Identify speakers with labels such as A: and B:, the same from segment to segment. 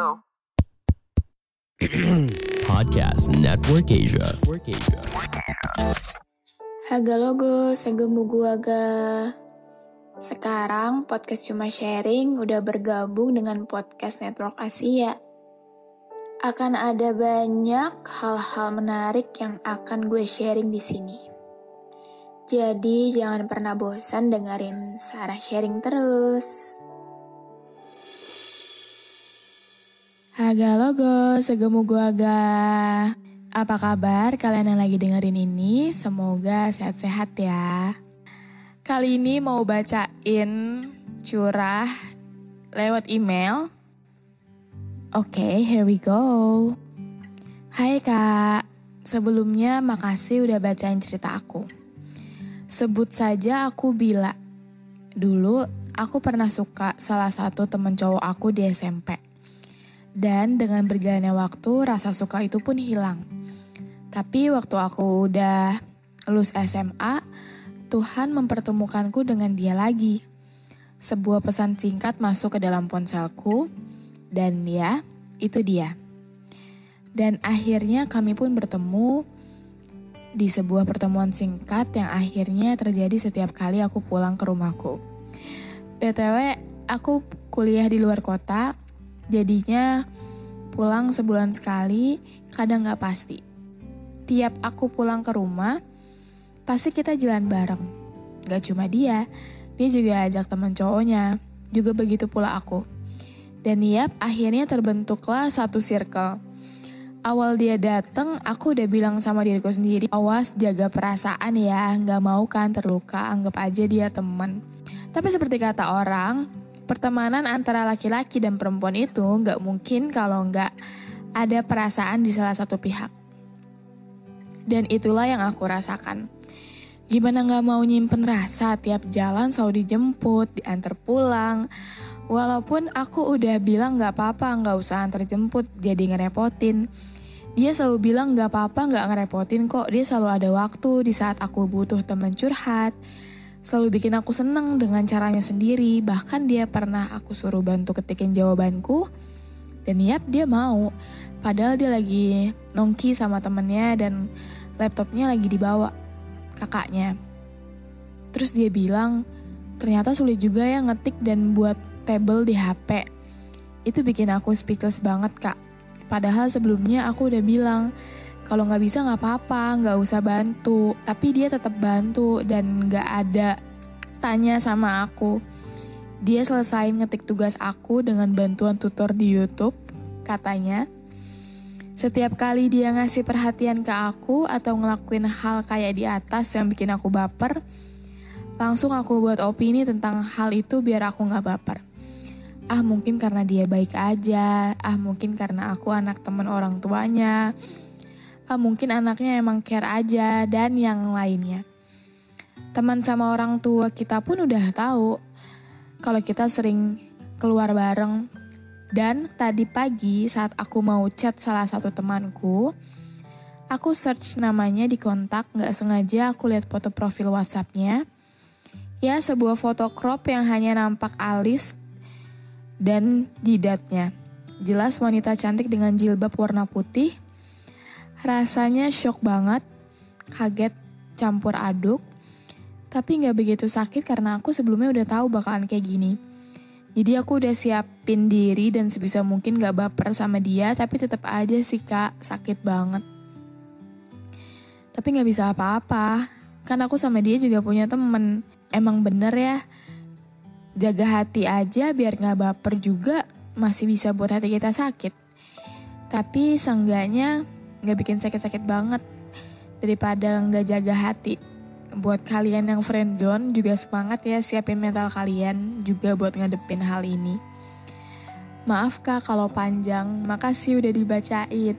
A: Hello?
B: Podcast Network Asia. Network Asia.
C: Haga logo, segemu aga. Sekarang podcast cuma sharing udah bergabung dengan podcast Network Asia. Akan ada banyak hal-hal menarik yang akan gue sharing di sini. Jadi jangan pernah bosan dengerin Sarah sharing terus. Haga logo, segemu gua aga. Apa kabar kalian yang lagi dengerin ini? Semoga sehat-sehat ya. Kali ini mau bacain curah lewat email. Oke, okay, here we go. Hai kak, sebelumnya makasih udah bacain cerita aku. Sebut saja aku Bila. Dulu aku pernah suka salah satu temen cowok aku di SMP. Dan dengan berjalannya waktu rasa suka itu pun hilang. Tapi waktu aku udah lulus SMA, Tuhan mempertemukanku dengan dia lagi. Sebuah pesan singkat masuk ke dalam ponselku, dan ya, itu dia. Dan akhirnya kami pun bertemu di sebuah pertemuan singkat yang akhirnya terjadi setiap kali aku pulang ke rumahku. BTW, aku kuliah di luar kota, jadinya pulang sebulan sekali, kadang gak pasti. Tiap aku pulang ke rumah, pasti kita jalan bareng. Gak cuma dia, dia juga ajak teman cowoknya, juga begitu pula aku. Dan yap, akhirnya terbentuklah satu circle awal dia dateng, aku udah bilang sama diriku sendiri, awas jaga perasaan ya, nggak mau kan terluka, anggap aja dia temen. Tapi seperti kata orang, pertemanan antara laki-laki dan perempuan itu nggak mungkin kalau nggak ada perasaan di salah satu pihak. Dan itulah yang aku rasakan. Gimana nggak mau nyimpen rasa tiap jalan selalu dijemput, diantar pulang. Walaupun aku udah bilang nggak apa-apa, nggak usah antar jemput, jadi ngerepotin. Dia selalu bilang nggak apa-apa, nggak ngerepotin kok. Dia selalu ada waktu di saat aku butuh teman curhat. Selalu bikin aku seneng dengan caranya sendiri. Bahkan dia pernah aku suruh bantu ketikin jawabanku. Dan yap, dia mau. Padahal dia lagi nongki sama temennya dan laptopnya lagi dibawa kakaknya. Terus dia bilang, ternyata sulit juga ya ngetik dan buat table di HP. Itu bikin aku speechless banget kak. Padahal sebelumnya aku udah bilang, kalau nggak bisa nggak apa-apa, nggak usah bantu. Tapi dia tetap bantu dan nggak ada tanya sama aku. Dia selesai ngetik tugas aku dengan bantuan tutor di YouTube, katanya. Setiap kali dia ngasih perhatian ke aku atau ngelakuin hal kayak di atas yang bikin aku baper, langsung aku buat opini tentang hal itu biar aku nggak baper ah mungkin karena dia baik aja, ah mungkin karena aku anak teman orang tuanya, mungkin anaknya emang care aja, dan yang lainnya. Teman sama orang tua kita pun udah tahu kalau kita sering keluar bareng. Dan tadi pagi saat aku mau chat salah satu temanku, aku search namanya di kontak, gak sengaja aku lihat foto profil WhatsAppnya. Ya, sebuah foto crop yang hanya nampak alis dan jidatnya. Jelas wanita cantik dengan jilbab warna putih. Rasanya shock banget, kaget campur aduk. Tapi gak begitu sakit karena aku sebelumnya udah tahu bakalan kayak gini. Jadi aku udah siapin diri dan sebisa mungkin gak baper sama dia, tapi tetap aja sih kak sakit banget. Tapi gak bisa apa-apa, kan aku sama dia juga punya temen. Emang bener ya, jaga hati aja biar nggak baper juga masih bisa buat hati kita sakit. Tapi seenggaknya nggak bikin sakit-sakit banget daripada nggak jaga hati. Buat kalian yang friendzone juga semangat ya siapin mental kalian juga buat ngadepin hal ini. Maaf kak kalau panjang, makasih udah dibacain.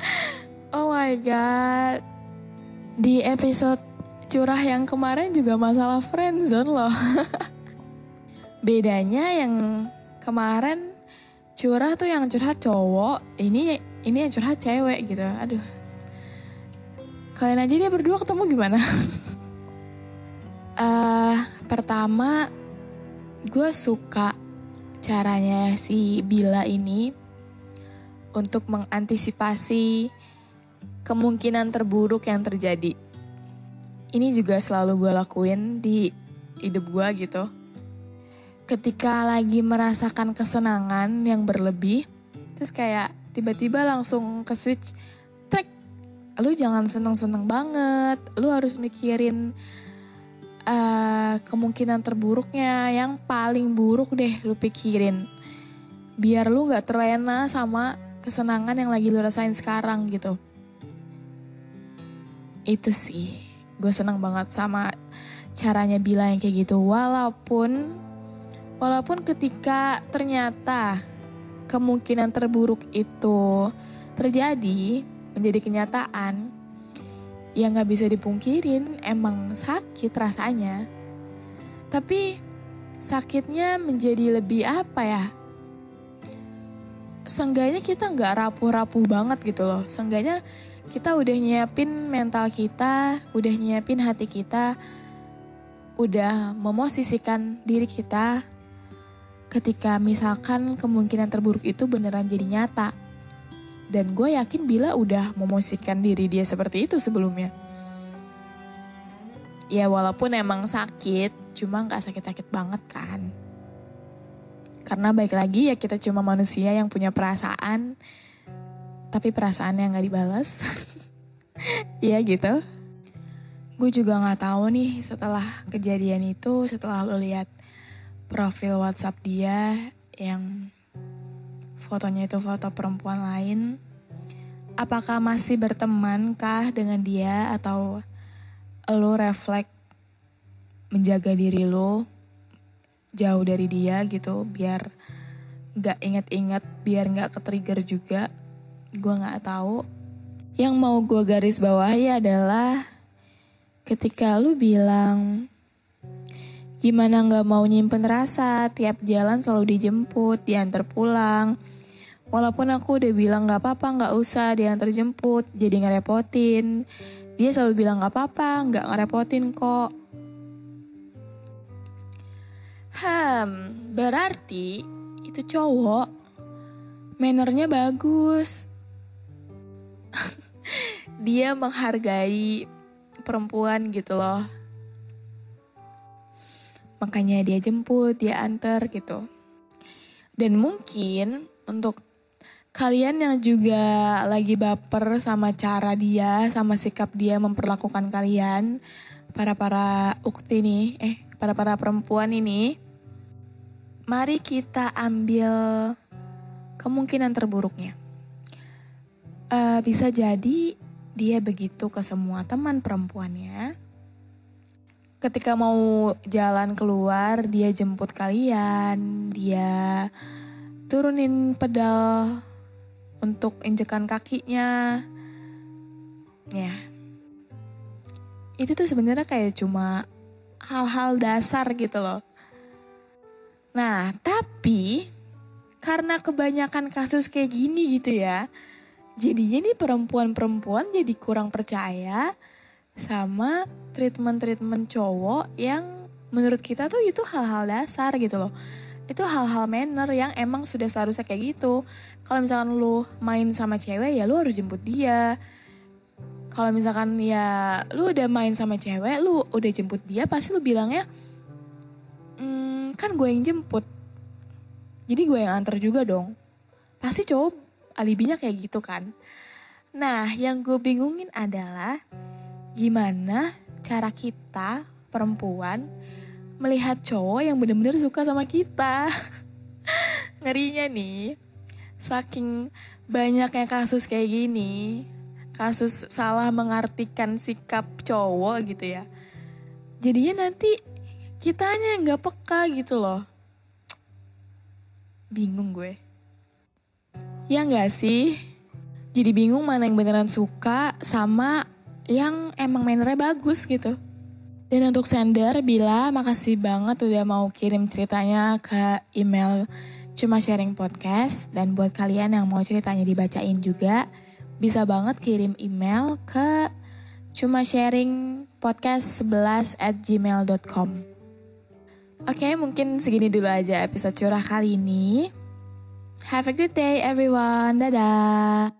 C: Oh my god. Di episode curah yang kemarin juga masalah friendzone loh. Bedanya yang kemarin curah tuh yang curhat cowok, ini ini yang curhat cewek gitu. Aduh. Kalian aja dia berdua ketemu gimana? uh, pertama, gue suka caranya si Bila ini untuk mengantisipasi kemungkinan terburuk yang terjadi. Ini juga selalu gue lakuin di hidup gue gitu. Ketika lagi merasakan kesenangan yang berlebih, terus kayak tiba-tiba langsung ke switch, trek, lu jangan seneng-seneng banget, lu harus mikirin uh, kemungkinan terburuknya. Yang paling buruk deh lu pikirin. Biar lu nggak terlena sama kesenangan yang lagi lu rasain sekarang gitu. Itu sih. Gue seneng banget sama caranya bilang kayak gitu. Walaupun walaupun ketika ternyata kemungkinan terburuk itu terjadi menjadi kenyataan ya nggak bisa dipungkirin emang sakit rasanya. Tapi sakitnya menjadi lebih apa ya? Seenggaknya kita nggak rapuh-rapuh banget gitu loh. Seenggaknya kita udah nyiapin mental kita Udah nyiapin hati kita Udah memosisikan diri kita Ketika misalkan kemungkinan terburuk itu beneran jadi nyata dan gue yakin Bila udah memosisikan diri dia seperti itu sebelumnya. Ya walaupun emang sakit, cuma gak sakit-sakit banget kan. Karena baik lagi ya kita cuma manusia yang punya perasaan, tapi perasaan yang gak dibalas. Iya gitu. Gue juga gak tahu nih setelah kejadian itu, setelah lo lihat profil WhatsApp dia yang fotonya itu foto perempuan lain, apakah masih berteman kah dengan dia atau lo refleks menjaga diri lo jauh dari dia gitu biar gak inget-inget biar gak ke-trigger juga? Gue gak tahu. Yang mau gue garis bawahi adalah ketika lu bilang gimana gak mau nyimpen rasa tiap jalan selalu dijemput diantar pulang Walaupun aku udah bilang gak apa-apa gak usah diantar jemput jadi ngerepotin. Dia selalu bilang gak apa-apa gak ngerepotin kok. Hmm, berarti itu cowok mannernya bagus. dia menghargai perempuan gitu loh. Makanya dia jemput, dia antar gitu. Dan mungkin untuk kalian yang juga lagi baper sama cara dia, sama sikap dia memperlakukan kalian, para para ukti nih, eh para para perempuan ini, mari kita ambil kemungkinan terburuknya. Uh, bisa jadi dia begitu ke semua teman perempuannya. Ketika mau jalan keluar, dia jemput kalian, dia turunin pedal untuk injekan kakinya. Ya. Itu tuh sebenarnya kayak cuma hal-hal dasar gitu loh. Nah, tapi karena kebanyakan kasus kayak gini gitu ya, jadinya nih perempuan-perempuan jadi kurang percaya sama treatment-treatment cowok yang menurut kita tuh itu hal-hal dasar gitu loh itu hal-hal manner yang emang sudah seharusnya kayak gitu. Kalau misalkan lu main sama cewek ya lu harus jemput dia. Kalau misalkan ya lu udah main sama cewek, lu udah jemput dia, pasti lu bilangnya, hmm, kan gue yang jemput. Jadi gue yang antar juga dong. Pasti cowok alibinya kayak gitu kan. Nah, yang gue bingungin adalah gimana cara kita perempuan melihat cowok yang bener-bener suka sama kita. Ngerinya nih, saking banyaknya kasus kayak gini, kasus salah mengartikan sikap cowok gitu ya. Jadinya nanti kitanya nggak peka gitu loh. Bingung gue. Ya nggak sih? Jadi bingung mana yang beneran suka sama yang emang mannernya bagus gitu. Dan untuk sender, Bila makasih banget udah mau kirim ceritanya ke email Cuma Sharing Podcast. Dan buat kalian yang mau ceritanya dibacain juga, bisa banget kirim email ke cuma sharing podcast 11 at gmail.com. Oke, mungkin segini dulu aja episode curah kali ini. Have a good day everyone. Dadah.